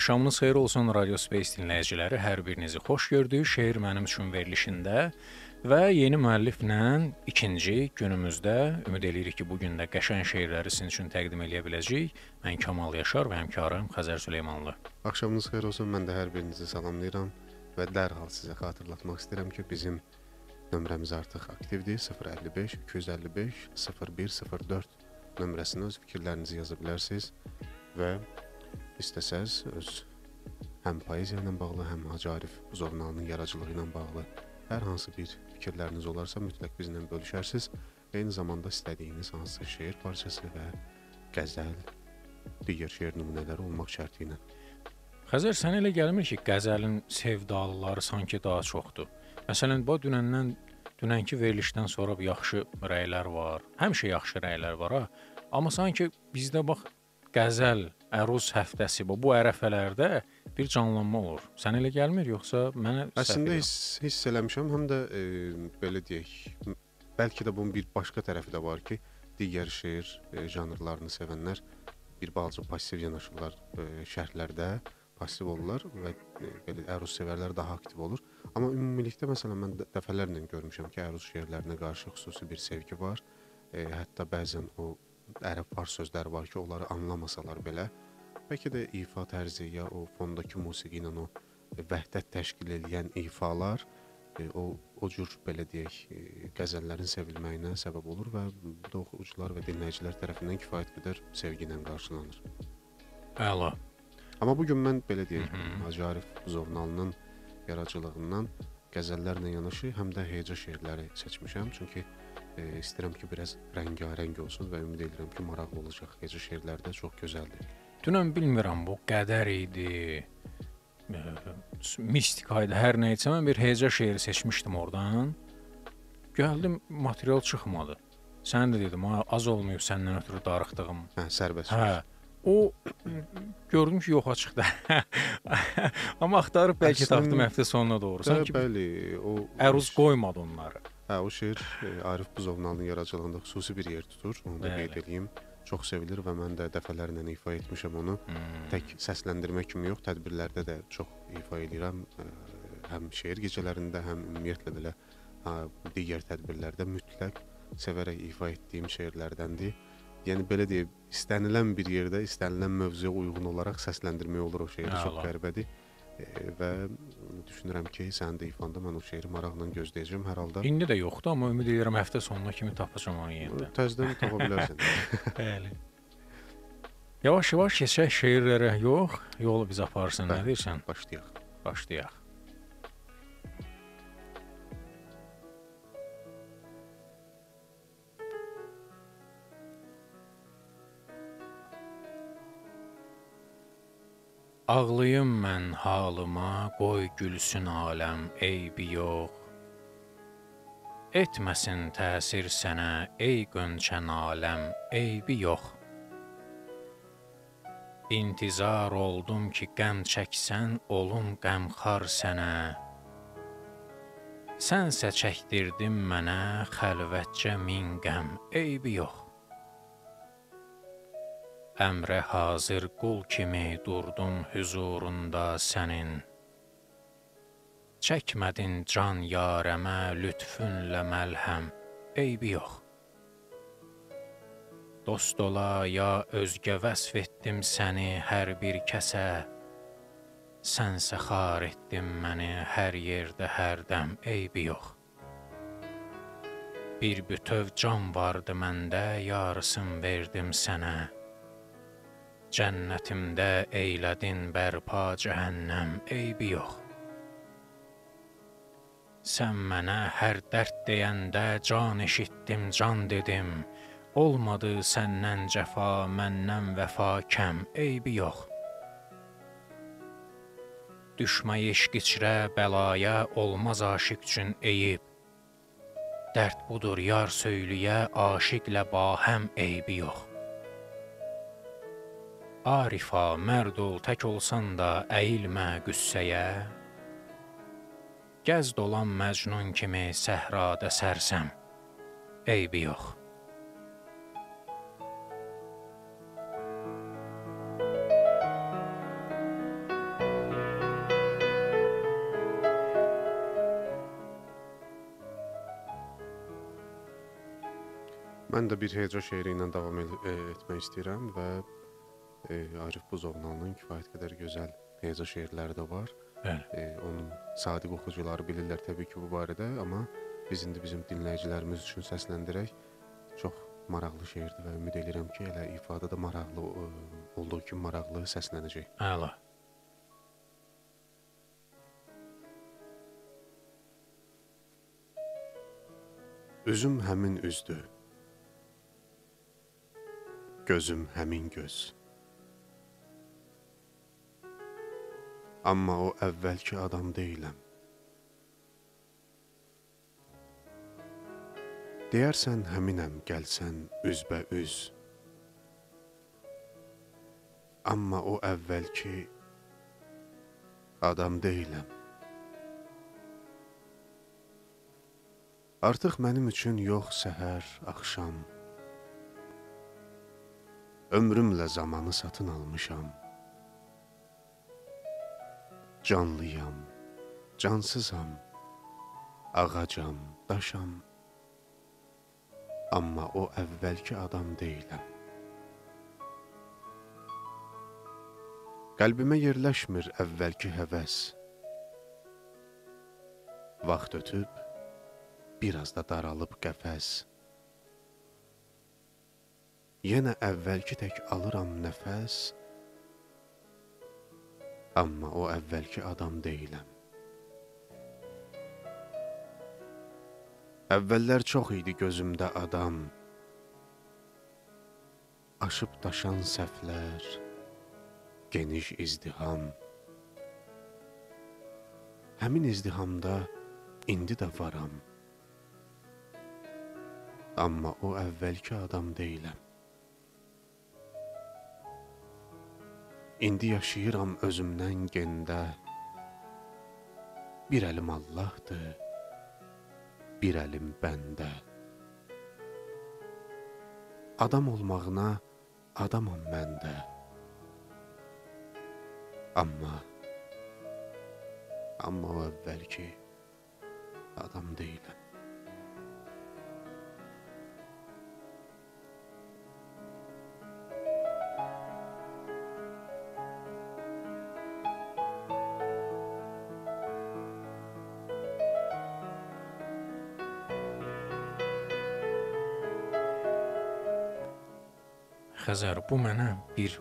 Axşamınız xeyir olsun Radio Space dinləyiciləri. Hər birinizi xoş gördük. Şeir mənim üçün verilişində və yeni müəlliflə ikinci günümüzdə ümid eləyirik ki, bu gün də qəşəng şeirləri sizin üçün təqdim eləyə biləcəyik. Mən Kamal Yaşar və həmkarım Xəzər Süleymanlı. Axşamınız xeyir olsun. Mən də hər birinizi salamlayıram və dərhal sizə xatırlatmaq istəyirəm ki, bizim nömrəmiz artıq aktivdir. 055 255 0104 nömrəsinə öz fikirlərinizi yaza bilərsiniz və istəsəz öz həm poeziya ilə bağlı, həm Hacı Arif jurnalının yaradıcılığı ilə bağlı hər hansı bir fikirləriniz olarsa mütləq bizlə bölüşərsiniz. Eyni zamanda istədiyiniz hansısa şeir parçası və qəzəl, digər şeir nümunələri olmaq şərti ilə. Xəzər sənə elə gəlmir ki, qəzəlin sevdalıları sanki daha çoxdur. Məsələn, bu dünəndən dünənki verilişdən sonra yaxşı rəylər var. Həmişə yaxşı rəylər var ha. Amma sanki bizdə bax qəzəl, əruz həftəsi bu. Bu ərəfələrdə bir canlanma olur. Sən elə gəlmir yoxsa mənə Əslində hiss, hiss eləmişəm, həm də e, belə deyək, bəlkə də bunun bir başqa tərəfi də var ki, digər şeir e, janrlarını sevənlər bir balaca passiv yanaşırlar e, şərhlərdə, passiv olurlar və e, belə əruz sevərlər daha aktiv olur. Amma ümumilikdə məsələn mən dəfələrlə görmüşəm ki, əruz şeirlərinə qarşı xüsusi bir sevgi var. E, hətta bəzən o ərəb fars sözləri var ki, onları anlamasalar belə, bəlkə də ifa tərzi ya o fondakı musiqi ilə o vəhdət təşkil edən ifalar e, o o cür belə deyək, e, qəzəllərin sevilməyinə səbəb olur və bu da oxucular və dinləyicilər tərəfindən kifayət qədər sevgi ilə qarşılanır. Əla. Amma bu gün mən belə deyək, Hacı Arif jurnalının yaradıcılığından qəzəllərlə yanaşı həm də heca şeirləri seçmişəm, çünki e, istəyirəm ki, biraz rəngarəng olsun və ümid edirəm ki, maraqlı olacaq. Heca şeirləri də çox gözəldir. Dünən bilmirəm bu qədər idi. e, Mistika idi, hər nə isə mən bir heca şeiri seçmişdim oradan. Gəldim, material çıxmadı. Sən də dedim, ha, az olmayıb səndən ötürü darıxdığım. Hə, sərbəst. Hə. O gördüm ki, yoxa çıxdı. Amma axtarıb bəlkə tapdım həftə sonuna doğru. Bəli, Sanki bəli, o əruz qoymadı onları. Hə, o şeir e, Arif Buzovnalının yaradıcılığında xüsusi bir yer tutur. Onu da qeyd edeyim. Çox sevilir və mən də dəfələrlə ifa etmişəm onu. Hmm. Tək səsləndirmə kimi yox, tədbirlərdə də çox ifa edirəm. E, Həm şeir gecələrində, həm ümumiyyətlə belə ha, digər tədbirlərdə mütləq sevərək ifa etdiyim şeirlərdəndir. Yəni belə deyim, istənilən bir yerdə, istənilən mövzuya uyğun olaraq səsləndirmək olur o şeiri. Çox Əla. qəribədir. Və düşünürəm ki, sənin də ifanda mən o şeiri maraqla gözləyəcəm hər halda. İndi də yoxdur, amma ümid edirəm həftə sonuna kimi tapacağam onu yenidən. Təzədən tapa bilərsən. Bəli. Yavaş-yavaş keçək şeirlərə. Yox, yolu biz aparsın. Nə deyirsən? Başlayaq. Başlayaq. Ağlayım mən halıma, qoy gülsün aləm, eybi yox. Etməsin təsir sənə, ey qönçən aləm, eybi yox. İntizar oldum ki, qəm çəksən, olum qəmxar sənə. Sənsə çəkdirdin mənə xəlvətcə min qəm, eybi yox. Əmrə hazır qul kimi durdum huzurunda sənin. Çəkmədin can yarəmə lütfünlə məlhəm, eybi yox. Dost ola ya özgə vəsf etdim səni hər bir kəsə. Sənsə xar etdin məni hər yerdə, hərdəm, eybi yox. Bir bütöv can vardı məndə, yarısını verdim sənə. Cənnətimdə eylədin bərpa cəhənnəm, eybi yox. Sən mənə hər dərd deyəndə can eşitdim, can dedim. Olmadı səndən cəfa, məndən vəfa kəm, eybi yox. Düşmə eşq içrə, bəlaya olmaz aşiq üçün eyib. Dərd budur yar söyləyə, aşiqlə bahəm eybi yox. Arifa, mərd ol, tək olsan da əyilmə qüssəyə. Gəz dolan məcnun kimi səhrada sərsəm, eybi yox. Mən də bir heca şeiri ilə davam e, etmək istəyirəm və e, Arif Buzovnalının kifayət qədər gözəl heca şeirləri də var. Bəli. E, onun sadiq oxucuları bilirlər təbii ki bu barədə, amma biz indi bizim dinləyicilərimiz üçün səsləndirək. Çox maraqlı şeirdir və ümid edirəm ki, elə ifadə də maraqlı e, olduğu kimi maraqlı səslənəcək. Əla. Üzüm həmin üzdür. Gözüm həmin göz. Amma o əvvəlki adam deyiləm. Deyərsən həminəm gəlsən üzbə üz. Amma o əvvəlki adam deyiləm. Artıq mənim üçün yox səhər, axşam. Ömrümlə zamanı satın almışam. Canlıyam, cansızam. Ağacam, daşam. Amma o əvvəlki adam deyiləm. Qəlbimə yerləşmir əvvəlki həvəs. Vaxt ötüb biraz da daralıb qəfəs. Yenə əvvəlki tək alıram nəfəs. Amma o əvvəlki adam deyiləm. Əvvəllər çox idi gözümdə adam. Aşıb daşan səhvlər, geniş izdiham. Həmin izdihamda indi də varam. Amma o əvvəlki adam deyiləm. İndi yaşayıram özümdən gendə. Bir əlim Allahdır, bir əlim bəndə. Adam olmağına adamam mən də. Amma amma o əvvəlki adam deyiləm. Xəzər, bu mənə bir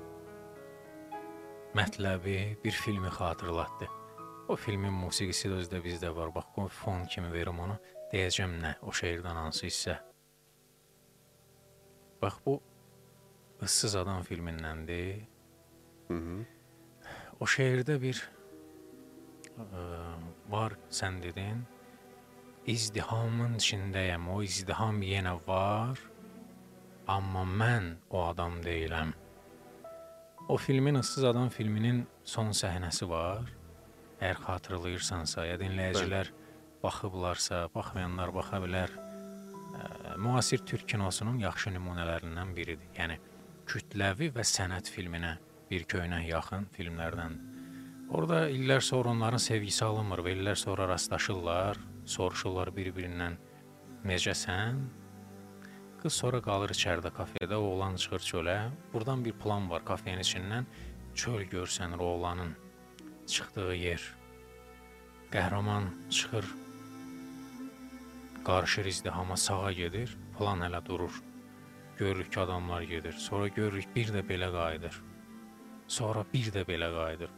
mətləbi, bir filmi xatırlatdı. O filmin musiqisi də özdə bizdə var. Bax, fon kimi verim onu. Deyəcəm nə, o şeirdən hansı hissə. Bax, bu Issız Adam filmindəndir. Hı -hı. O şeirdə bir ə, var, sən dedin. İzdihamın içindəyəm. O izdiham yenə var. Amma mən o adam deyiləm. O filmin Issız Adam filminin son səhnəsi var. Əgər xatırlayırsansa, ya dinləyicilər baxıblarsa, baxmayanlar baxa bilər. Ə, müasir türk kinosunun yaxşı nümunələrindən biridir. Yəni kütləvi və sənət filminə bir köynək yaxın filmlərdən. Orada illər sonra onların sevgisi alınmır və illər sonra rastlaşırlar, soruşurlar bir-birindən necəsən? Qız sonra qalır içəridə kafedə, oğlan çıxır çölə. Burdan bir plan var kafenin içindən. Çöl görsənir oğlanın çıxdığı yer. Qəhrəman çıxır. Qarışır izdihama sağa gedir, plan hələ durur. Görürük ki, adamlar gedir. Sonra görürük bir də belə qayıdır. Sonra bir də belə qayıdır.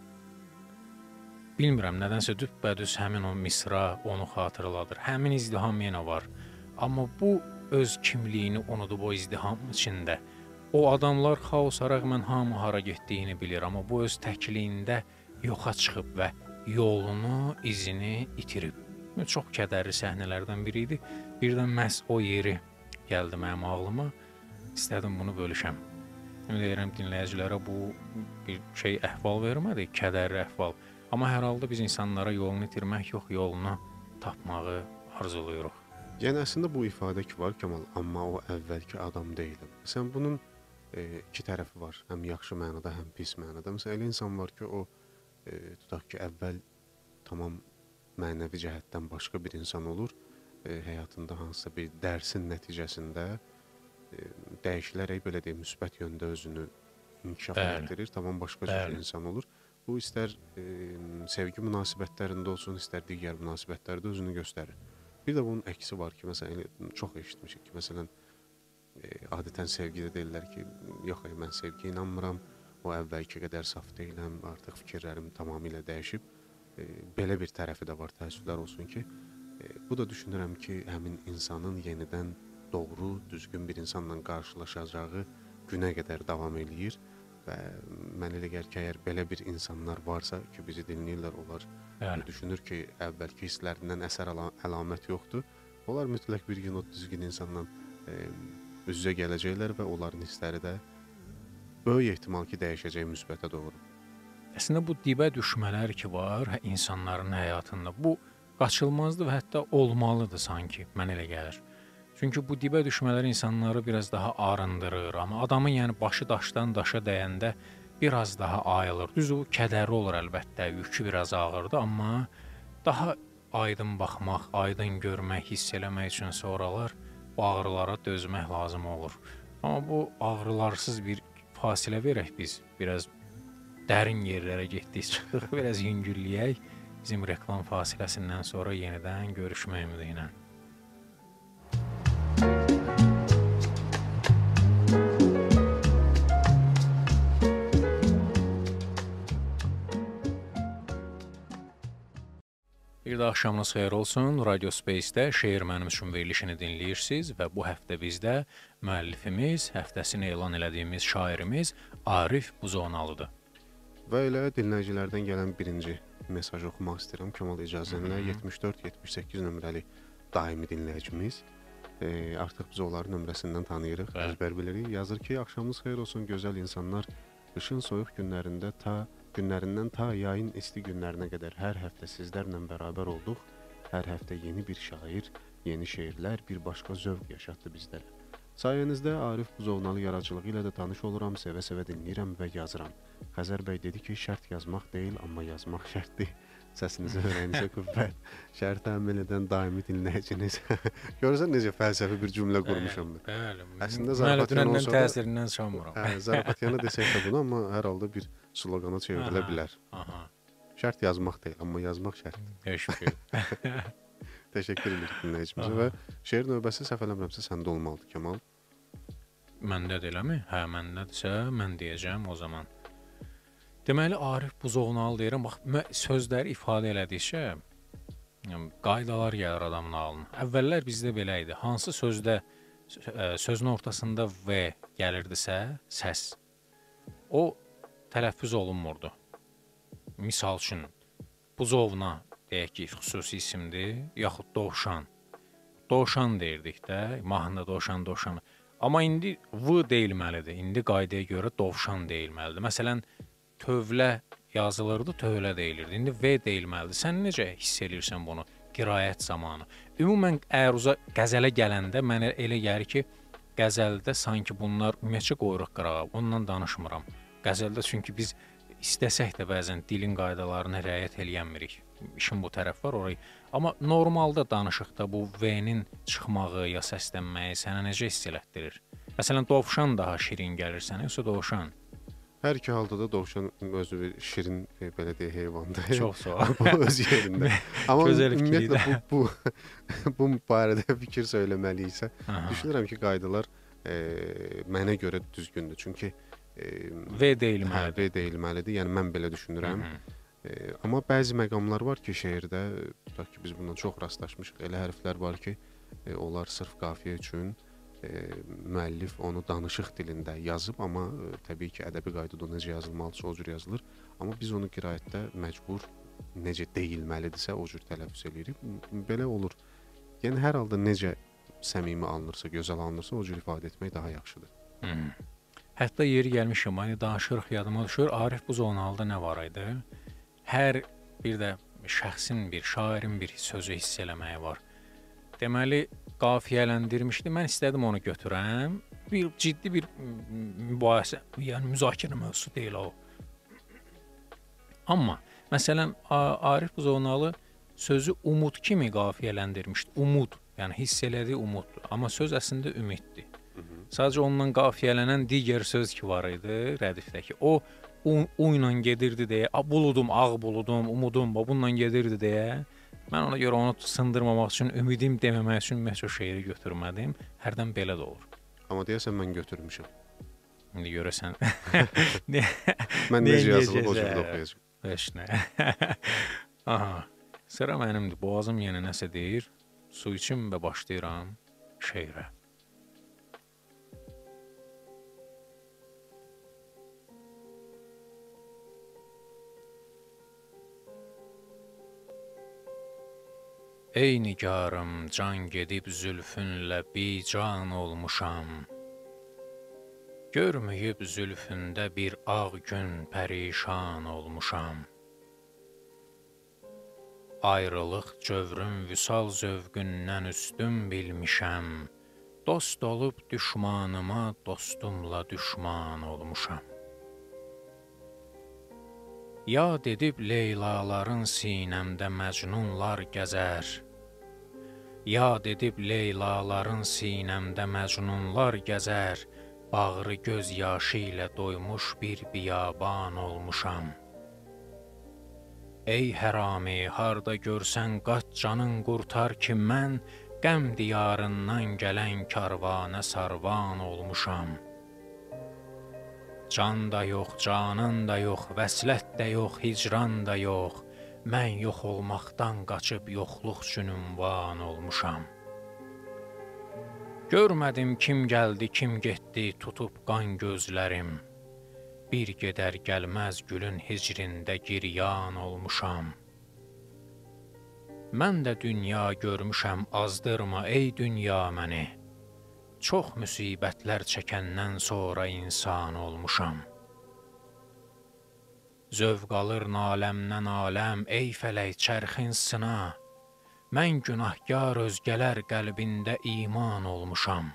Bilmirəm, nədənsə düppədüz həmin o misra onu xatırladır. Həmin izdiham yenə var. Amma bu öz kimliyini unudub o izdiham içində. O adamlar xaosa rəğmən hamı hara getdiyini bilir, amma bu öz təkliyində yoxa çıxıb və yolunu, izini itirib. Çox kədərli səhnələrdən biri idi. Birdən məhz o yeri gəldi mənim ağlıma. İstədim bunu bölüşəm. Ümid edirəm dinləyicilərə bu bir şey əhval vermədi, kədərli əhval. Amma hər halda biz insanlara yolunu itirmək yox, yolunu tapmağı arzulayırıq. Yəni əslində bu ifadə ki var Kamal, amma o əvvəlki adam deyiləm. Sən bunun e, iki tərəfi var. Həm yaxşı mənada, həm pis mənada. Məsələn, elə insan var ki, o e, tutaq ki, əvvəl tamam mənəvi cəhətdən başqa bir insan olur. E, həyatında hansısa bir dərsin nəticəsində e, dəyişilərək belə deyim, müsbət yöndə özünü inkişaf etdirir, tamam başqa cür insan olur. Bu istər e, sevgi münasibətlərində olsun, istər digər münasibətlərdə özünü göstərir. Bir də bunun əksi var ki, məsələn, çox eşitmişik ki, məsələn, e, adətən sevgidə deyirlər ki, yox, ey, mən sevgiyə inanmıram, o əvvəlki qədər saf deyiləm, artıq fikirlərim tamamilə dəyişib. E, belə bir tərəfi də var, təəssüflər olsun ki, e, bu da düşünürəm ki, həmin insanın yenidən doğru, düzgün bir insanla qarşılaşacağı günə qədər davam eləyir və mən elə gəlir ki, əgər belə bir insanlar varsa ki, bizi dinləyirlər, onlar Bəli. düşünür ki, əvvəlki hisslərindən əsər əla əlamət yoxdur. Onlar mütləq bir gün o düzgün insanla e, üz-üzə gələcəklər və onların hissləri də böyük ehtimal ki, dəyişəcək müsbətə doğru. Əslində bu dibə düşmələr ki var insanların həyatında, bu qaçılmazdır və hətta olmalıdır sanki, mən elə gəlir. Çünki bu dibə düşmələr insanları biraz daha arındırır, amma adamın yəni başı daşdan daşa dəyəndə biraz daha ayılır. Düz o kədərli olur əlbəttə, yükü biraz ağırdır, amma daha aydın baxmaq, aydın görmək, hiss eləmək üçün sonralar bu ağrılara dözmək lazım olur. Amma bu ağrılarsız bir fasilə verək biz, biraz dərin yerlərə getdik, çıxdıq, biraz yüngülləyək. Bizim reklam fasiləsindən sonra yenidən görüşmək ümidi ilə. Bir də axşamınız xeyir olsun. Radio Space-də Şeir mənim üçün verilişini dinləyirsiniz və bu həftə bizdə müəllifimiz, həftəsini elan elədiyimiz şairimiz Arif Buzonalıdır. Və elə dinləyicilərdən gələn birinci mesajı oxumaq istəyirəm. Kamal icazənlə 74-78 nömrəli daimi dinləyicimiz. E, artıq biz onların nömrəsindən tanıyırıq, Bəli. əzbər bilirik. Yazır ki, axşamınız xeyir olsun gözəl insanlar. Qışın soyuq günlərində ta günlərindən ta yayın isti günlərinə qədər hər həftə sizlərlə bərabər olduq. Hər həftə yeni bir şair, yeni şeirlər, bir başqa zövq yaşatdı bizlərə. Sayənizdə Arif Buzovnalı yaradıcılığı ilə də tanış oluram, sevə-sevə dinləyirəm və yazıram. Xəzər bəy dedi ki, şərt yazmaq deyil, amma yazmaq şərtdir. Səsinizi öyrəninizə qüvvət. Şərt təmin edən daimi dinləyiciniz. Görürsən necə fəlsəfi bir cümlə qurmuşam mən. Bəli. Əslində Mən zarafat dünəndən olsa da- təsirindən çıxmıram. Hə, Zarafatyanı desək də bunu, amma hər halda bir sloqana çevrilə bilər. Aha. Şərt yazmaq deyil, amma yazmaq şərt. Təşəkkür. Təşəkkür edirik dinləyicimizə və şeir növbəsi səhv eləmirəmsə səndə olmalıdır Kamal. Məndədir eləmi? Hə, məndədirsə mən deyəcəm o zaman. Deməli Arif Buzovnalı deyirəm. Bax, sözləri ifadə elədikcə yəni, qaydalar gəlir adamın ağlına. Əvvəllər bizdə belə idi. Hansı sözdə sözün ortasında v gəlirdisə, səs o tələffüz olunmurdu. Misal üçün Buzovna deyək ki, xüsusi isimdir, yaxud Dovşan. Dovşan deyirdik də, mahnıda Dovşan, Dovşan. Amma indi v deyilməlidir. İndi qaydaya görə Dovşan deyilməlidir. Məsələn, tövlə yazılırdı, tövlə deyilirdi. İndi v deyilməlidir. Sən necə hiss eləyirsən bunu? qiraət zamanı. Ümumən əruza qəzələ gələndə mənə elə gəlir ki, qəzəldə sanki bunlar ümumiyyətcə qoyuruq qırağa. Ondan danışmıram. Qəzəldə çünki biz istəsək də bəzən dilin qaydalarına riayət eləyənmirik. İşin bu tərəf var orayı. Amma normalda danışıqda bu V-nin çıxmağı ya səslənməyi sənə necə hiss elətdirir? Məsələn, dovşan daha şirin gəlir sənə, yoxsa dovşan? Hər iki halda da dovşan özü bir şirin e, belə deyək heyvandır. Çox sağ ol. bu öz yerində. Amma ümumiyyətlə bu bu bu barədə fikir söyləməliyiksə, düşünürəm ki, qaydalar e, mənə görə düzgündür. Çünki e, V hə, deyilməlidir. V deyilməlidir. Yəni mən belə düşünürəm. E, amma bəzi məqamlar var ki, şeirdə tutaq ki, biz bundan çox rastlaşmışıq. Elə hərflər var ki, e, onlar sırf qafiyə üçün e, müəllif onu danışıq dilində yazıb, amma e, təbii ki, ədəbi qaydada necə yazılmalıdırsa o cür yazılır. Amma biz onu qiraətdə məcbur necə deyilməlidirsə o cür tələffüz eləyirik. Belə olur. Yəni hər halda necə səmimi alınırsa, gözəl alınırsa o cür ifadə etmək daha yaxşıdır. Hmm. Hətta yeri gəlmişəm, hani danışırıq yadıma düşür. Arif Buzovnalıda nə var idi? Hər bir də şəxsin bir, şairin bir sözü hiss eləməyi var. Deməli, qafiyələndirmişdi. Mən istədim onu götürəm. Bir ciddi bir mübahisə, yəni müzakirə mövzusu deyil o. Amma məsələn Arif Buzovnalı sözü umud kimi qafiyələndirmişdi. Umud, yəni hiss elədiyi umuddur. Amma söz əslində ümiddir. Sadəcə ondan qafiyələnən digər söz ki var idi rədifdəki. O u, u ilə gedirdi deyə, "A buludum, ağ buludum, umudum bu bununla gedirdi" deyə mən ona görə onu sındırmamaq üçün, ümidim deməmək üçün məşhur şeiri götürmədim. Hərdən belə də olur. Amma deyəsən mən götürmüşəm. İndi görəsən. Mən necə yazılıb o cür edəcəksə? oxuyacağam. Heç nə. Aha. Sıra mənimdir. Boğazım yenə nəsə deyir. Su içim və başlayıram şeirə. Ey nigarım, can gedib zülfünlə bican olmuşam. Görməyib zülfündə bir ağ gün pərişan olmuşam. Ayrılıq cövrün vüsal zövqündən üstün bilmişəm. Dost olub düşmanıma dostumla düşman olmuşam. Yad edib Leylaların sinəmdə məcnunlar gəzər. Yad edib Leylaların sinəmdə məcnunlar gəzər. Bağrı göz yaşı ilə doymuş bir biyaban olmuşam. Ey hərami, harda görsən qaç canın qurtar ki mən qəm diyarından gələn karvanə sarvan olmuşam. Can da yox, canan da yox, vəslət də yox, hicran da yox. Mən yox olmaqdan qaçıb yoxluq üçün ünvan olmuşam. Görmədim kim gəldi, kim getdi, tutub qan gözlərim. Bir gedər gəlməz gülün hicrində giryan olmuşam. Mən də dünya görmüşəm, azdırma ey dünya məni. Çox müsibətlər çəkəndən sonra insan olmuşam. Zövq alır naləmdən aləm, ey fələk çərxin sına. Mən günahkar özgələr qəlbində iman olmuşam.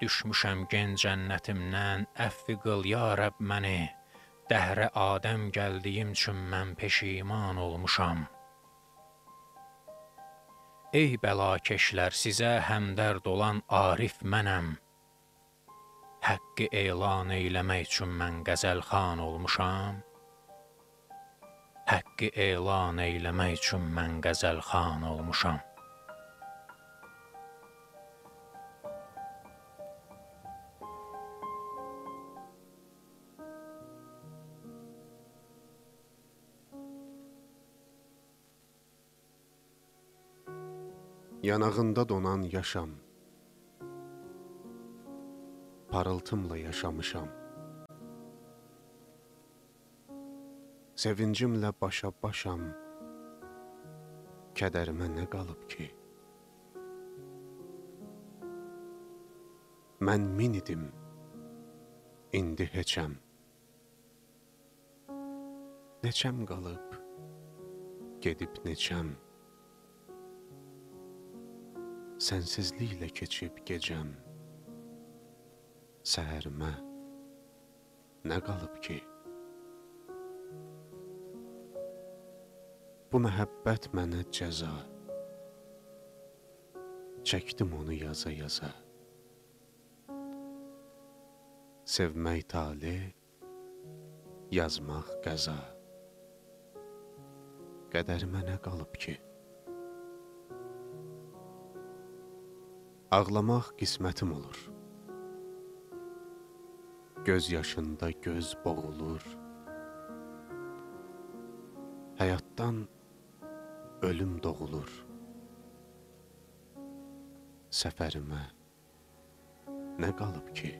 Düşmüşəm gen cənnətimdən, əfvi qıl ya Rəbb məni. Dəhrə Adəm gəldiyim üçün mən peşiman olmuşam. Ey bəlakeşlər, sizə həmdərd olan Arif mənəm. Həqqi elan eyləmək üçün mən qəzəlxan olmuşam. Həqqi elan eyləmək üçün mən qəzəlxan olmuşam. Yanağında donan yaşam. Parıltımla yaşamışam. Sevincimlə başa başam. Kədərimə nə qalıb ki? Mən min idim. İndi heçəm. Neçəm qalıb? gedib neçəm Sənsizliklə keçib gecəm Səhərimə nə qalıb ki? Bu məhəbbət mənə cəza. Çəkdim onu yaza-yaza Sevmək tale Yazmaq qəza. Qədərimə nə qalıb ki Ağlamaq qismətim olur. Göz yaşında göz boğulur. Həyatdan ölüm doğulur. Səfərimə nə qalıb ki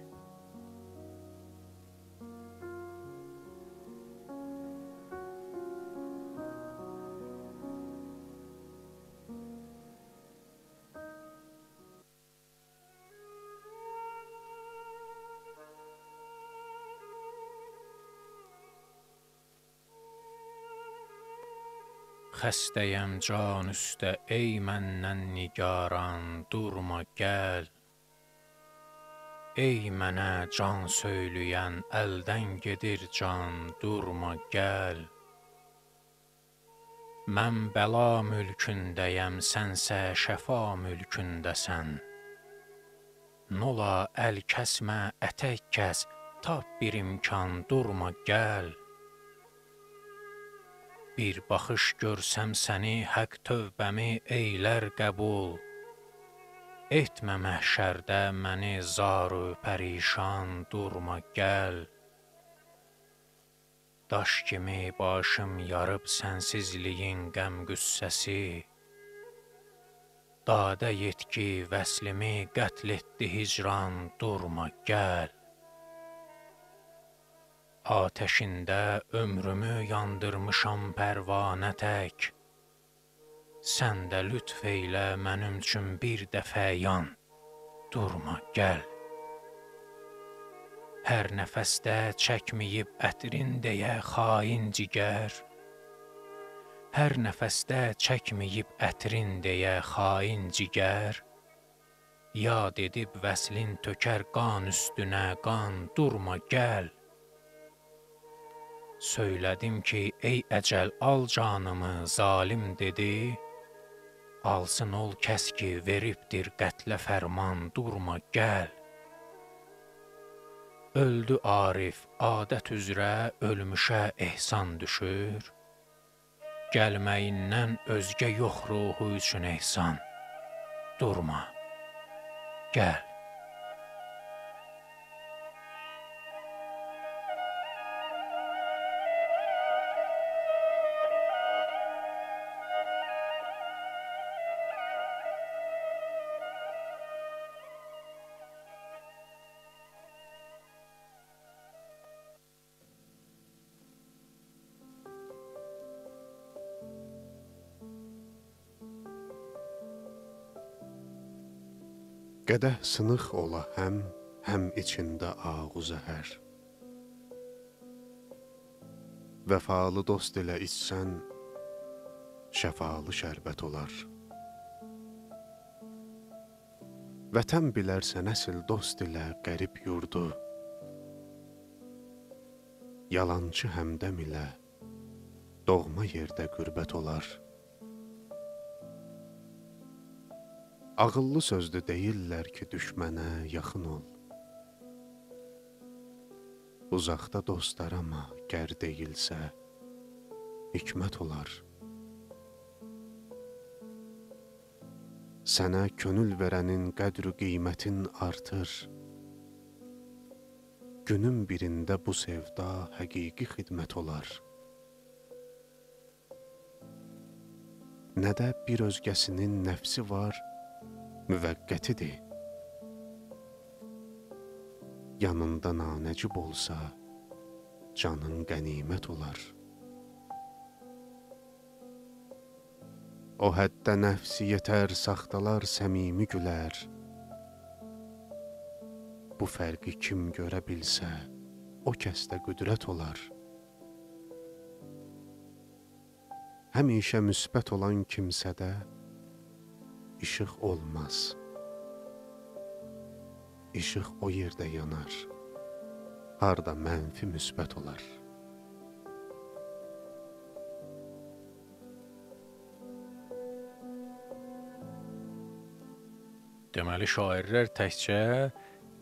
Xəstəyəm can üstə, ey məndən nigaran, durma gəl. Ey mənə can söyləyən, əldən gedir can, durma gəl. Mən bəla mülkündəyəm, sənsə şəfa mülkündəsən. Nola əl kəsmə, ətək kəs, tap bir imkan, durma gəl. Bir baxış görsəm səni, haqq tövbəmi eylər qəbul. Etmə məhşərdə məni zaru pərişan, durma gəl. Daş kimi başım yarıb sənsizliyin qəm-qüssəsi. Dadə yetki vəslimi qətl etdi hicran, durma gəl. Atəşində ömrümü yandırmışam pərvanə tək. Sən də lütf eylə mənim üçün bir dəfə yan, durma gəl. Hər nəfəsdə çəkməyib ətrin deyə xain cigər. Hər nəfəsdə çəkməyib ətrin deyə xain cigər. Yad edib vəslin tökər qan üstünə qan, durma gəl. Söylədim ki, ey əcəl al canımı, zalim dedi. Alsın ol kəs ki, veribdir qətlə fərman, durma gəl. Öldü Arif, adət üzrə ölmüşə ehsan düşür. Gəlməyindən özgə yox ruhu üçün ehsan. Durma. Gəl. Qədəh sınıq ola həm, həm içində ağu zəhər. Vəfalı dost ilə içsən, şəfalı şərbət olar. Vətən bilərsən əsl dost ilə qərib yurdu. Yalançı həmdəm ilə doğma yerdə qürbət olar. Ağıllı sözdü deyirlər ki, düşmənə yaxın ol. Uzaqda dostlar amma gər deyilsə, hikmət olar. Sənə könül verənin qədr qiymətin artır. Günün birində bu sevda həqiqi xidmət olar. Nə də bir özgəsinin nəfsi var, müvəqqətidir. Yanında nanəcib olsa, canın qənimət olar. O həddə nəfsi yetər, saxtalar səmimi gülər. Bu fərqi kim görə bilsə, o kəsdə qüdrət olar. Həmişə müsbət olan kimsədə işıq olmaz. İşıq o yerdə yanar. Harda mənfi müsbət olar. Deməli şairlər təkcə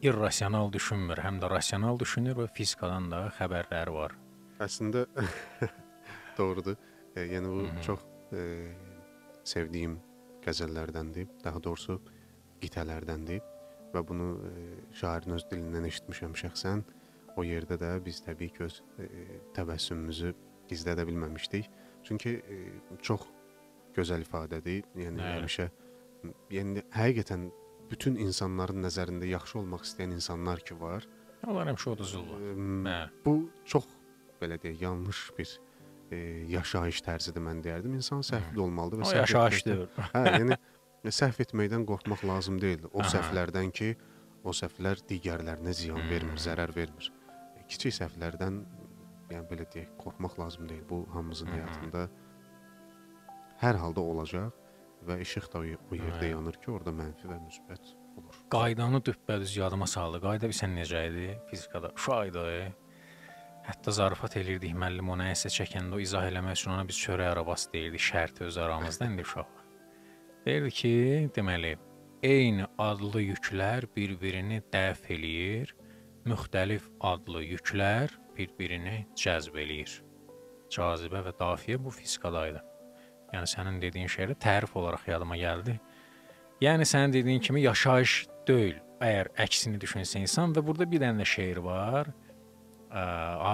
irrasional düşünmür, həm də rasional düşünür və fizikadan da xəbərləri var. Əslində doğrudur. E, yəni bu çox e, sevdiyim qəzəllərdəndir, daha doğrusu qitələrdəndir və bunu e, şairin öz dilindən eşitmişəm şəxsən. O yerdə də biz təbii ki öz e, təbəssümümüzü gizlədə bilməmişdik. Çünki e, çox gözəl ifadədir. Yəni Bəli. həmişə yəni həqiqətən bütün insanların nəzərində yaxşı olmaq istəyən insanlar ki var. Onlar həmişə uduzurlar. Bəli. Bu çox belə deyək, yanlış bir e, yaşayış tərzidir mən deyərdim. İnsan səhvli olmalıdır və O səhv yaşayış deyil. Hə, yəni səhv etməkdən qorxmaq lazım deyil. O Aha. səhvlərdən ki, o səhvlər digərlərinə ziyan vermir, Hmm. zərər vermir. E, Kiçik səhvlərdən yəni belə deyək, qorxmaq lazım deyil. Bu hamımızın həyatında hər halda olacaq və işıq da o ye- o yerdə Hə. yanır ki, orada mənfi və müsbət olur. Qaydanı düppədüz yadıma saldı. Qayda bilsən necə idi fizikada? Uşaqdı. Hətta zarafat elirdik müəllim ona əsə çəkəndə o izah eləmək üçün ona biz çörək arabası deyirdik, şərt öz aramızda indi uşaq. Deyirdi ki, deməli, eyni adlı yüklər bir-birini dəf eləyir, müxtəlif adlı yüklər bir-birini cəzb eləyir. Cazibə və dafiyə bu fizikadaydı. Yəni sənin dediyin şeylə tərif olaraq yadıma gəldi. Yəni sənin dediyin kimi yaşayış deyil. Əgər əksini düşünsə insan və burada bir dənə də şeir var. Ə,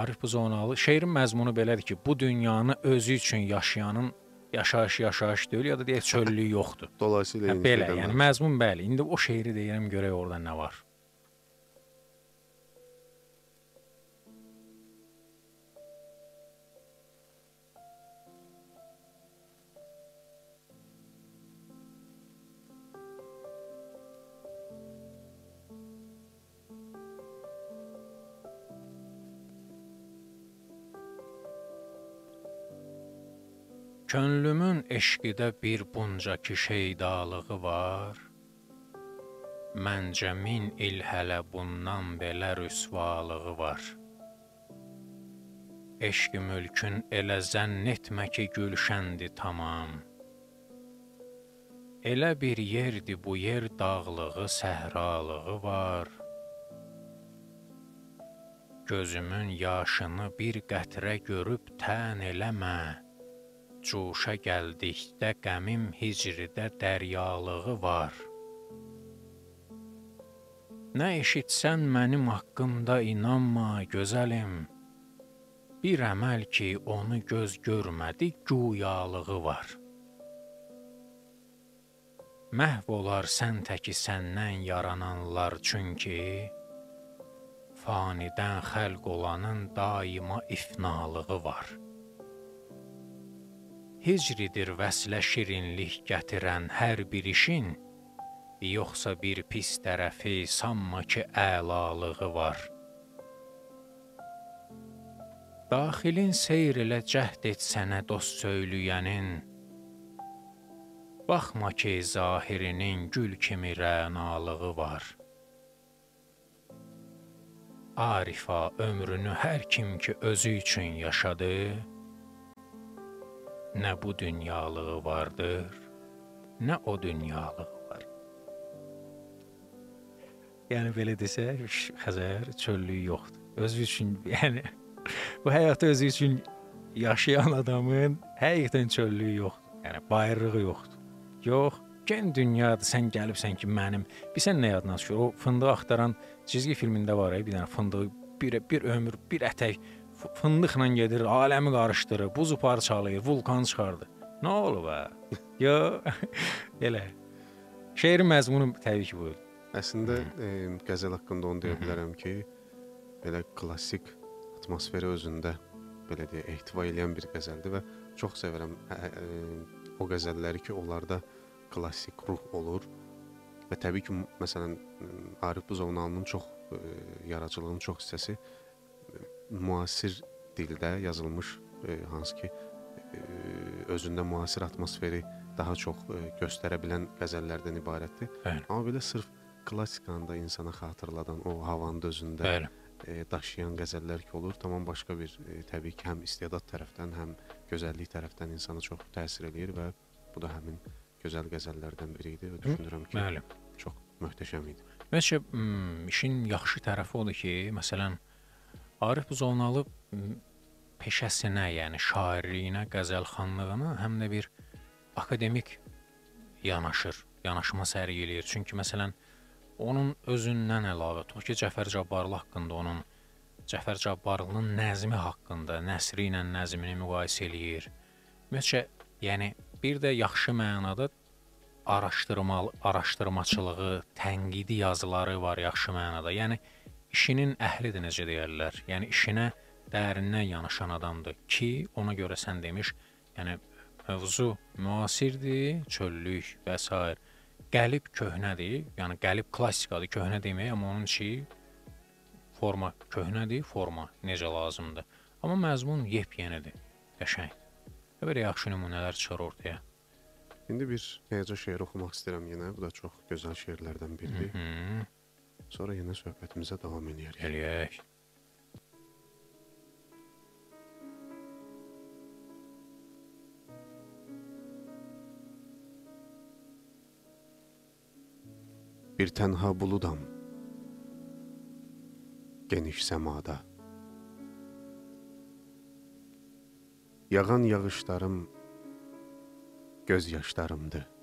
Arif Buzonalı şeirin məzmunu belədir ki, bu dünyanı özü üçün yaşayanın yaşayışı yaşayış deyil ya da deyək çöllüyü yoxdur. Dolayısıyla Hə, belə, yəni məzmun bəli. İndi o şeiri deyirəm görək orada nə var. Könlümün eşqidə bir bunca ki şeydalığı var. Məncə min il hələ bundan belə rüsvalığı var. Eşqi mülkün elə zənn etmə ki gülşəndi tamam. Elə bir yerdi bu yer dağlığı, səhralığı var. Gözümün yaşını bir qətrə görüb tən eləmə. Cuşa gəldikdə qəmim hicridə dəryalığı var. Nə eşitsən mənim haqqımda inanma, gözəlim. Bir əməl ki, onu göz görmədi, güyalığı var. Məhv olar sən təki səndən yarananlar çünki fanidən xəlq olanın daima ifnalığı var. Hicridir vəslə şirinlik gətirən hər bir işin, yoxsa bir pis tərəfi sanma ki, əlalığı var. Daxilin seyr elə cəhd et sənə dost söyləyənin, baxma ki, zahirinin gül kimi rənalığı var. Arifa ömrünü hər kim ki özü üçün yaşadı, nə bu dünyalığı vardır, nə o dünyalığı var. Yəni belə desək, Xəzər çöllüyü yoxdur. Özü üçün, yəni bu həyatı özü üçün yaşayan adamın həqiqətən çöllüyü yoxdur. Yəni bayırlığı yoxdur. Yox, gen dünyadır. Sən gəlibsən ki, mənim. Bilsən nə yadına düşür? O fındığı axtaran cizgi filmində var ya, bir dənə fındığı bir bir ömür, bir ətək fındıqla gedir, aləmi qarışdırır, buz parçalayır, vulkan çıxardı. Nə olub ha? Yo, elə. Şeirin məzmunu təbii ki, bu. Əslində e, qəzəl haqqında onu deyə bilərəm ki, belə klassik atmosferi özündə belə deyə ehtiva edən bir qəzəldir və çox sevirəm hə, e, o qəzəlləri ki, onlarda klassik ruh olur. Və təbii ki, məsələn, Arif Buzovnalının çox e, yaradıcılığının çox hissəsi müasir dildə yazılmış e, hansı ki e, özündə müasir atmosferi daha çox e, göstərə bilən qəzəllərdən ibarətdir. Bəli. Amma belə sırf klassikanı da insana xatırladan o havanın özündə Bəli. e, daşıyan qəzəllər ki olur, tamam başqa bir e, təbii ki, həm istedad tərəfdən, həm gözəllik tərəfdən insana çox təsir eləyir və bu da həmin gözəl qəzəllərdən biri idi. Və düşünürəm ki, Bəli. çox möhtəşəm idi. Məncə hmm, işin yaxşı tərəfi odur ki, məsələn Arif Buzovnalı peşəsinə, yəni şairliyinə, qəzəlxanlığına həm də bir akademik yanaşır, yanaşma sərgiləyir. Çünki məsələn onun özündən əlavə, tutaq ki, Cəfər Cabbarlı haqqında onun Cəfər Cabbarlının nəzmi haqqında, nəsri ilə nəzmini müqayisə eləyir. Ümumiyyətcə, yəni bir də yaxşı mənada araşdırmalı, araşdırmaçılığı, tənqidi yazıları var yaxşı mənada. Yəni işinin əhlidir necə deyirlər. Yəni işinə dərindən yanaşan adamdır ki, ona görə sən demiş, yəni mövzu müasirdir, çöllük və s. Qəlib köhnədir, yəni qəlib klassikadır, köhnə demək, amma onun içi forma köhnədir, forma necə lazımdır. Amma məzmun yepyenidir, qəşəng. Və belə yaxşı nümunələr çıxır ortaya. İndi bir həyəcan şeiri oxumaq istəyirəm yenə. Bu da çox gözəl şeirlərdən biridir. Hı, Sonra yenə söhbətimizə davam eləyərik. eləyək. Bir tənha buludam geniş səmada. Yağan yağışlarım göz yaşlarımdır.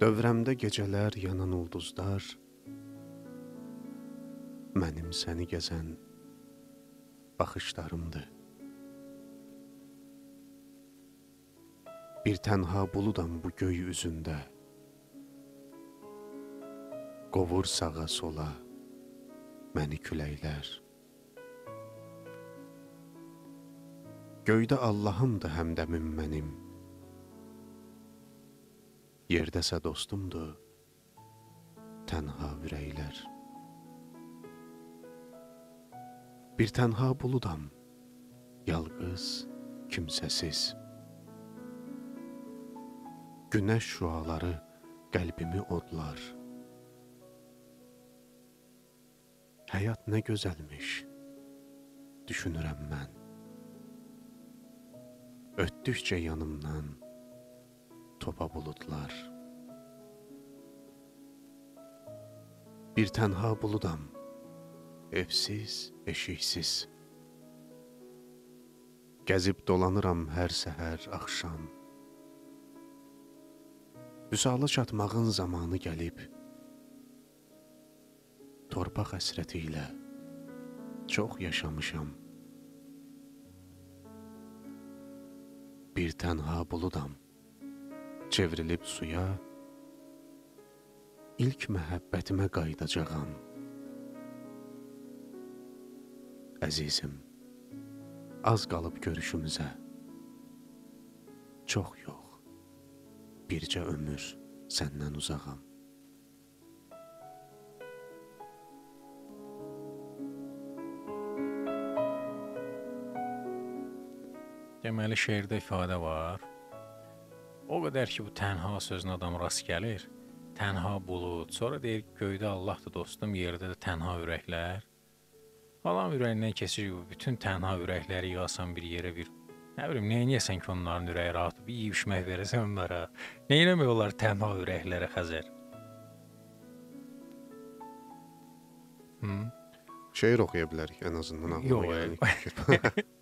Dövrəmdə gecələr yanan ulduzlar mənim səni gəzən baxışlarımdır. Bir tənha buludam bu göy üzündə. Qovur sağa sola məni küləklər. Göydə Allahımdır həmdəmim mənim. Yerdəsə dostumdur tənha ürəklər. Bir tənha buludam, yalqız, kimsəsiz. Günəş şüaları qəlbimi odlar. Həyat nə gözəlmiş, düşünürəm mən. Ötdükcə yanımdan topa buludlar. Bir tənha buludam, evsiz, eşiksiz. Gəzib dolanıram hər səhər, axşam. Vüsala çatmağın zamanı gəlib. Torpaq həsrəti ilə çox yaşamışam. Bir tənha buludam, çevrilib suya, ilk məhəbbətimə qayıdacağam. Əzizim, az qalıb görüşümüzə. Çox yox. Bircə ömür səndən uzağam. Deməli şeirdə ifadə var. O qədər ki bu tənha sözünə adam rast gəlir. Tənha bulud, sonra deyir göydə Allahdır dostum, yerdə də tənha ürəklər. Adam ürəyindən keçir bu bütün tənha ürəkləri yığasan bir yerə bir Nə bilim, nə edəsən ki, onların ürəyi rahat, bir yeyib içmək verəsən onlara. Nə eləmək olar tənha ürəklərə Xəzər? Hı? Şeir oxuya bilərik ən azından ağlıma Yox,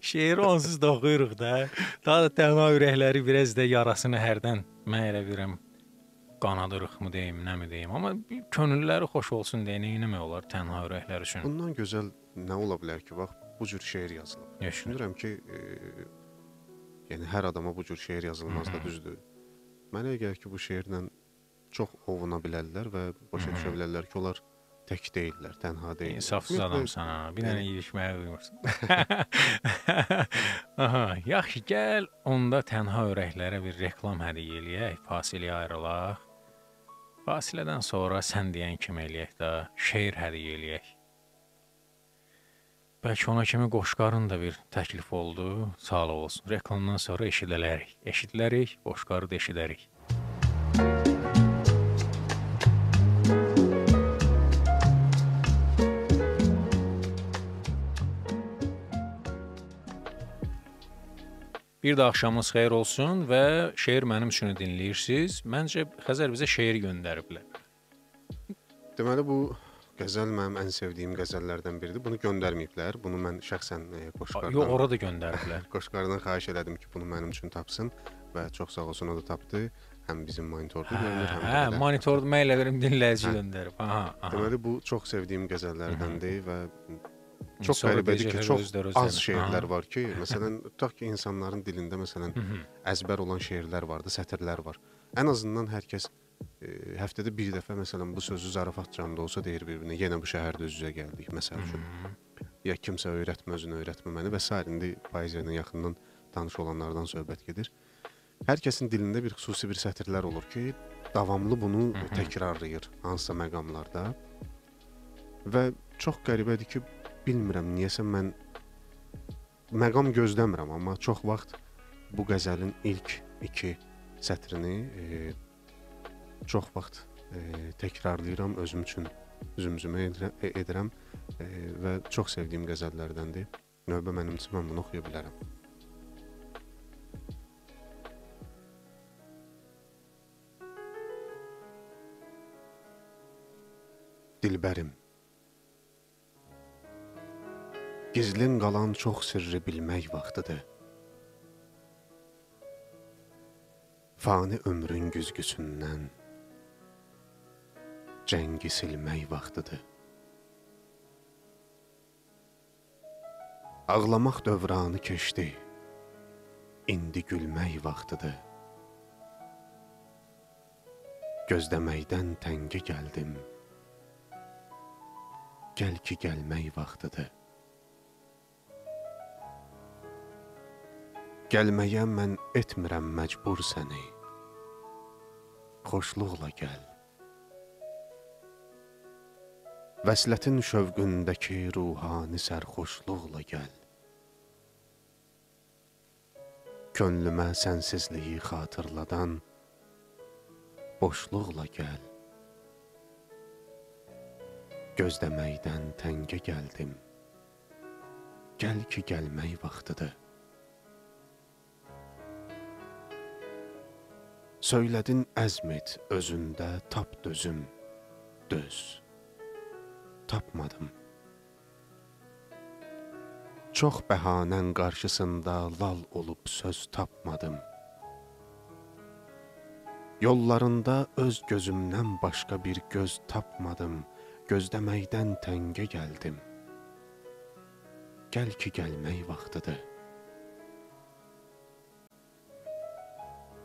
Şeiri onsuz da oxuyuruq da. Daha da tənha ürəkləri biraz da yarasını hərdən mən elə bilirəm qanadırıqmı deyim, nə mi deyim, amma könülləri xoş olsun deyə nə etmək olar tənha ürəklər üçün? Bundan gözəl nə ola bilər ki, bax bu cür şeir yazılıb. Düşünürəm ki, e, yəni hər adama bu cür şeir yazılmaz da düzdür. Mənə gəlir ki, bu şeirlə çox ovuna bilərlər və başa düşə bilərlər ki, onlar tək deyillər, tənha deyillər. İnsafsız adamsan ha. Bir dənə yeyişməyə qoymursan. Aha, yaxşı, gəl onda tənha ürəklərə bir reklam hədiyyə eləyək, fasiləyə ayrılaq. Fasilədən sonra sən deyən kimi eləyək də şeir hədiyyə eləyək. Bəlkə ona kimi Qoşqarın da bir təklif oldu. Sağlıq olsun. Reklamdan sonra eşidələrik. Eşidilərik, Qoşqarı da eşidərik. Bir də axşamınız xeyir olsun və şeir mənim üçün dinləyirsiniz. Məncə Xəzər bizə şeir göndəriblər. Deməli bu qəzəl mənim ən sevdiyim qəzəllərdən biridir. Bunu göndərməyiblər. Bunu mən şəxsən e, Qoşqardan Yox, ora da göndəriblər. Qoşqardan xahiş elədim ki, bunu mənim üçün tapsın və çox sağ olsun o da tapdı. Həm bizim monitorda görünür, həm Hə, də. monitorda mən elə verim dinləyici Hə. göndərib. Aha, aha. Deməli bu çox sevdiyim qəzəllərdəndir və çox qəribədir ki, çox az şeirlər var ki, məsələn, tutaq ki, insanların dilində məsələn əzbər olan şeirlər vardı, sətirlər var. Ən azından hər kəs e, həftədə bir dəfə məsələn bu sözü zarafatcam da olsa deyir bir-birinə, yenə bu şəhərdə üz-üzə gəldik məsəl üçün. Ya kimsə öyrətmə, özünü öyrətmə məni və s. indi poeziya ilə yaxından tanış olanlardan söhbət gedir. Hər kəsin dilində bir xüsusi bir sətirlər olur ki, davamlı bunu təkrarlayır hansısa məqamlarda. Və çox qəribədir ki, bilmirəm niyəsə mən məqam gözləmirəm, amma çox vaxt bu qəzəlin ilk 2 sətrini e, çox vaxt e, təkrarlayıram özüm üçün zümzümə e, edirəm e, və çox sevdiyim qəzəllərdəndir. Növbə mənim üçün mən bunu oxuya bilərəm. Dilbərim Gizlin qalan çox sirri bilmək vaxtıdır. Fani ömrün güzgüsündən cəngi silmək vaxtıdır. Ağlamaq dövranı keçdi. İndi gülmək vaxtıdır. Gözləməkdən təngə gəldim. Gəl ki gəlmək vaxtıdır. Gəlməyə mən etmirəm məcbur səni. Xoşluqla gəl. Vəslətin şövqündəki ruhani sərxoşluqla gəl. Könlümə sənsizliyi xatırladan boşluqla gəl. Gözləməkdən təngə gəldim. Gəl ki gəlmək vaxtıdır. Söylədin əzm et özündə tap dözüm, döz. Tapmadım. Çox bəhanən qarşısında lal olub söz tapmadım. Yollarında öz gözümdən başqa bir göz tapmadım. Gözləməkdən təngə gəldim. Gəl ki gəlmək vaxtıdır.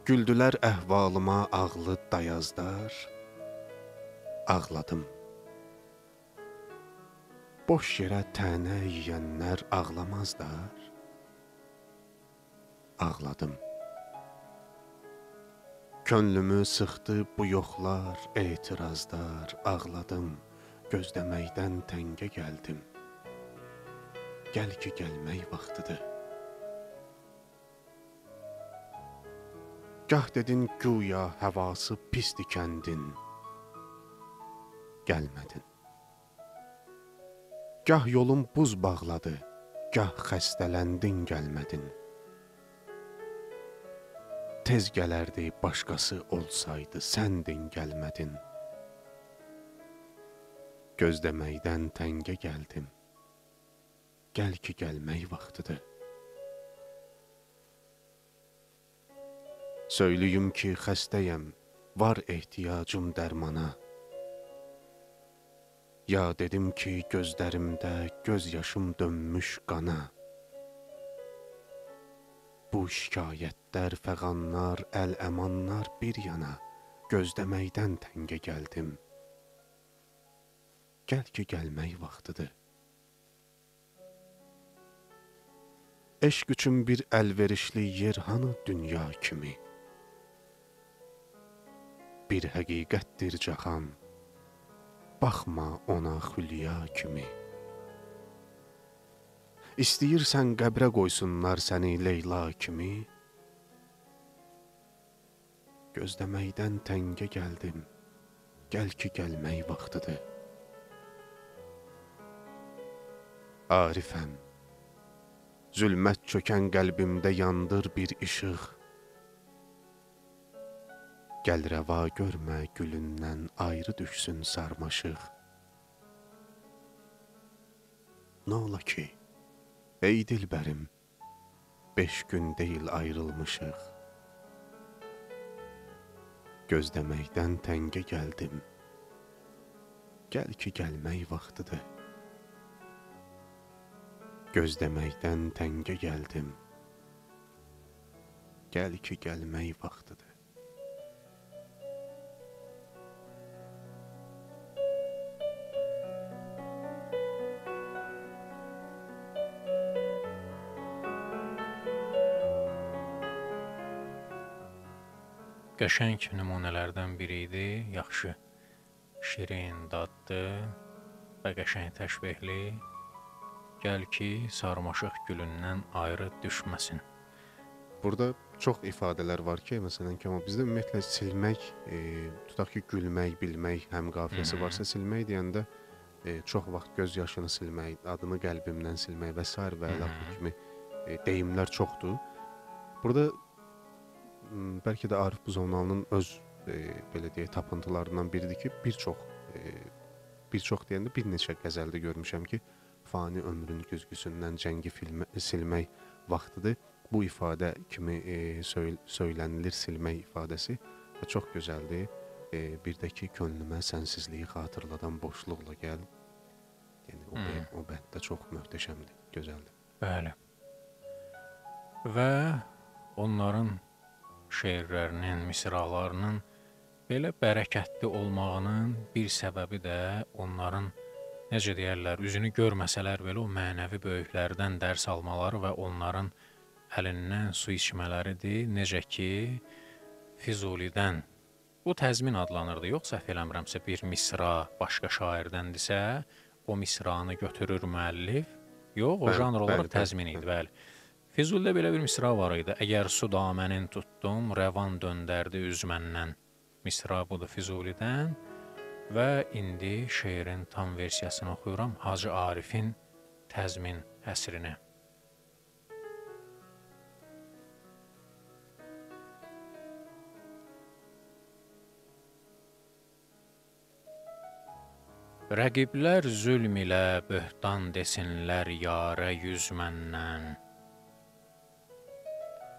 Güldülər əhvalıma ağlı dayazlar. Ağladım. Boş yerə tənə yeyənlər ağlamazlar. Ağladım. Könlümü sıxdı bu yoxlar, etirazlar, ağladım. Gözləməkdən təngə gəldim. Gəl ki gəlmək vaxtıdır. Gah dedin güya havası pisdi kəndin. Gəlmədin. Gah yolun buz bağladı, gah xəstələndin gəlmədin. Tez gələrdi başqası olsaydı, səndin gəlmədin. Gözləməkdən təngə gəldim. Gəl ki gəlmək vaxtıdır. Söylüyüm ki, xəstəyəm, var ehtiyacım dərmana. Ya dedim ki, gözlərimdə göz yaşım dönmüş qana. Bu şikayətlər, fəğanlar, əl-əmanlar bir yana, gözləməkdən təngə gəldim. Gəl ki, gəlmək vaxtıdır. Eşq üçün bir əlverişli yer hanı dünya kimi? Bir həqiqətdir cahan, baxma ona xülya kimi. İstəyirsən qəbrə qoysunlar səni Leyla kimi? Gözləməkdən təngə gəldim. Gəl ki, gəlmək vaxtıdır. Arifəm. Zülmət çökən qəlbimdə yandır bir işıq. Gəl rəva görmə gülündən ayrı düşsün sarmaşıq. Nə ola ki? Ey dilbərim, beş gün deyil ayrılmışıq. Gözləməkdən təngə gəldim. Gəl ki, gəlmək vaxtıdır. Gözləməkdən təngə gəldim. Gəl ki, gəlmək vaxtıdır. Qəşəng nümunələrdən biri idi. Yaxşı, şirin, dadlı və qəşəng təşbehli. Gəl ki, sarmaşıq gülündən ayrı düşməsin. Burada çox ifadələr var ki, məsələn ki, amma bizdə ümumiyyətlə silmək, e, tutaq ki, gülmək, bilmək həm qafiyəsi varsa silmək deyəndə e, çox vaxt göz yaşını silmək, adını qəlbimdən silmək və s. və bu kimi e, deyimlər çoxdur. Burada bəlkə də Arif Buzovnalının öz e, belə deyək tapıntılarından biridir ki, bir çox e, bir çox deyəndə bir neçə qəzəldə görmüşəm ki, fani ömrün güzgüsündən cəngi filmə, silmək vaxtıdır. Bu ifadə kimi e, söyl söylənilir silmək ifadəsi və çox gözəldir. E, bir də ki, könlümə sənsizliyi xatırladan boşluqla gəl. Yəni o, Hmm. hmm. o bənd də çox möhtəşəmdir, gözəldir. Bəli. Və onların şeirlərinin, misralarının belə bərəkətli olmağının bir səbəbi də onların necə deyərlər, üzünü görməsələr belə o mənəvi böyüklərdən dərs almaları və onların əlindən su içmələridir. Necə ki Füzulidən bu təzmin adlanırdı. Yox səhv eləmirəmsə bir misra başqa şairdəndirsə, o misranı götürür müəllif. Yox, o janr olaraq təzmin idi, bəli. Füzulidə belə bir misra var idi. Əgər su damənin tutdum, rəvan döndərdi üz məndən. Misra budur Füzulidən və indi şeirin tam versiyasını oxuyuram. Hacı Arifin təzmin əsrini. Rəqiblər zülm ilə böhtan desinlər yarə yüz məndən.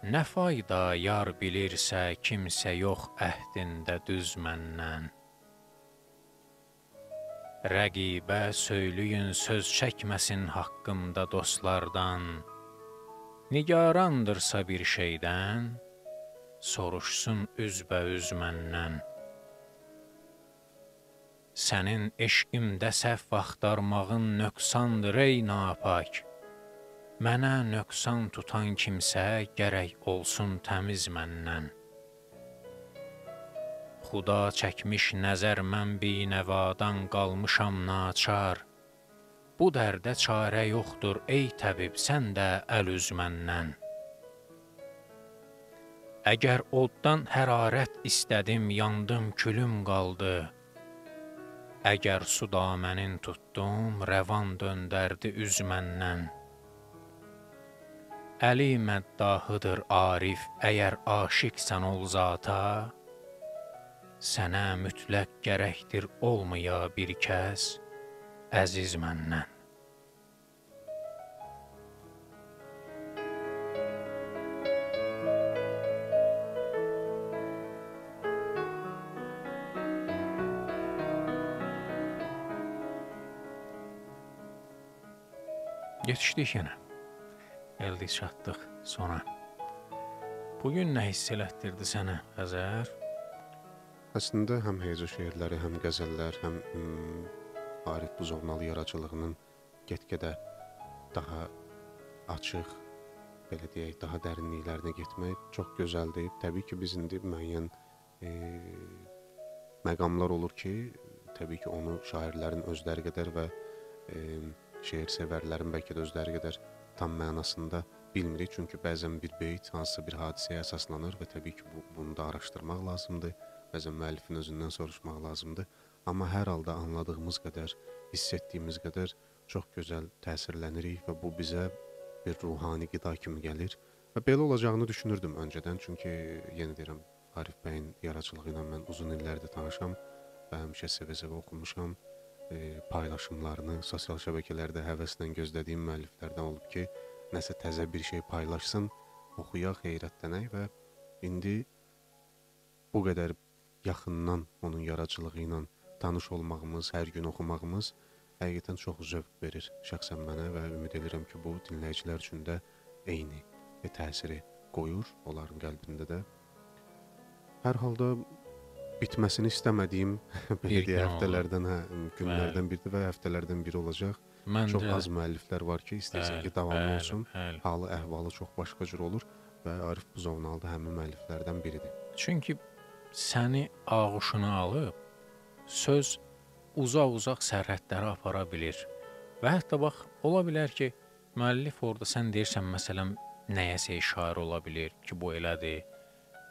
Nə fayda yar bilirsə kimsə yox əhdində düz məndən. Rəqibə söyləyin söz çəkməsin haqqımda dostlardan. Nigarandırsa bir şeydən, soruşsun üzbəüz məndən. Sənin eşqimdə səhv axtarmağın nöqsandır ey napak. Mənə nöqsan tutan kimsə gərək olsun təmiz məndən. Xuda çəkmiş nəzər mən binəvadan qalmışam naçar. Bu dərdə çarə yoxdur ey təbib sən də əl üz məndən. Əgər oddan hərarət istədim, yandım, külüm qaldı. Əgər su damənin tutdum, rəvan döndərdi üz məndən. Əli məddahıdır Arif, əgər aşiqsən ol zata, sənə mütləq gərəkdir olmaya bir kəs əziz məndən. Yetişdik yenə. Gəldik çatdıq sona. Bugün nə hiss elətdirdi sənə Xəzər? Əslində həm heca şeirləri, həm qəzəllər, həm mm, Arif Buzovnalı yaradıcılığının get-gedə daha açıq, belə deyək, daha dərinliklərinə getmək çox gözəldir. Təbii ki, biz indi müəyyən e, məqamlar olur ki, təbii ki, onu şairlərin özləri qədər və e, şeir sevərlərin bəlkə də özləri qədər tam mənasında bilmirik, çünki bəzən bir beyt hansısa bir hadisəyə əsaslanır və təbii ki, bu bunu da araşdırmaq lazımdır. Bəzən müəllifin özündən soruşmaq lazımdır. Amma hər halda anladığımız qədər, hiss etdiyimiz qədər çox gözəl təsirlənirik və bu bizə bir ruhani qida kimi gəlir. Və belə olacağını düşünürdüm öncədən, çünki yenə deyirəm, Arif bəyin yaradıcılığı ilə mən uzun illərdir tanışam və həmişə sevə-sevə oxumuşam. E, paylaşımlarını sosial şəbəkələrdə həvəslə gözlədiyim müəlliflərdən olub ki, nəsə təzə bir şey paylaşsın, oxuyaq, heyrətlənək və indi bu qədər yaxından onun yaradıcılığı ilə tanış olmağımız, hər gün oxumağımız həqiqətən çox zövq verir şəxsən mənə və ümid edirəm ki, bu dinləyicilər üçün də eyni təsiri qoyur onların qəlbində də. Hər halda bitməsini istəmədiyim belə Bir deyə gün həftələrdən, hə, günlərdən biridir və həftələrdən biri olacaq. Məncə Çox az müəlliflər var ki, istəyirsən ki, davamlı olsun. bəli. Halı, əhvalı çox başqa cür olur və Arif Buzovnalı da həmin müəlliflərdən biridir. Çünki səni ağuşuna alıb söz uzaq-uzaq sərhədlərə apara bilir. Və hətta bax, ola bilər ki, müəllif orada sən deyirsən məsələn nəyəsə işarə ola bilər ki, bu elədir.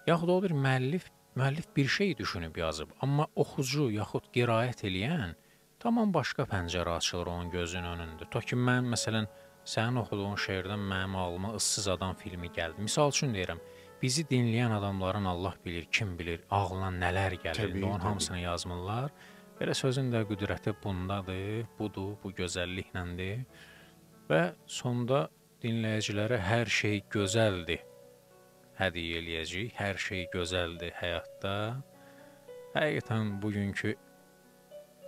Yaxud o bir müəllif müəllif bir şey düşünüb yazıb, amma oxucu yaxud qiraət eləyən tamam başqa pəncərə açılır onun gözünün önündə. To ki mən məsələn sənin oxuduğun şeirdən mənim ağlıma ıssız adam filmi gəldi. Misal üçün deyirəm, bizi dinləyən adamların Allah bilir, kim bilir, ağlına nələr gəlir. Təbii, Onun təbii. hamısını yazmırlar. Belə sözün də qüdrəti bundadır, budur, bu gözəlliklədir. Və sonda dinləyicilərə hər şey gözəldir. Hədiyyə eləyəcəyik. Hər şey gözəldir həyatda. Həqiqətən bugünkü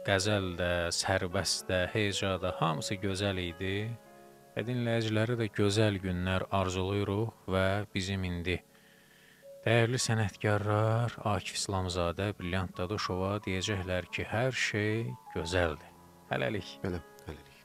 qəzəl də, sərbəst də, heca da hamısı gözəl idi. Və dinləyicilərə də gözəl günlər arzulayırıq və bizim indi dəyərli sənətkarlar Akif İslamzadə, Brilliant Dadışova deyəcəklər ki, hər şey gözəldir. Hələlik. Belə, hələlik.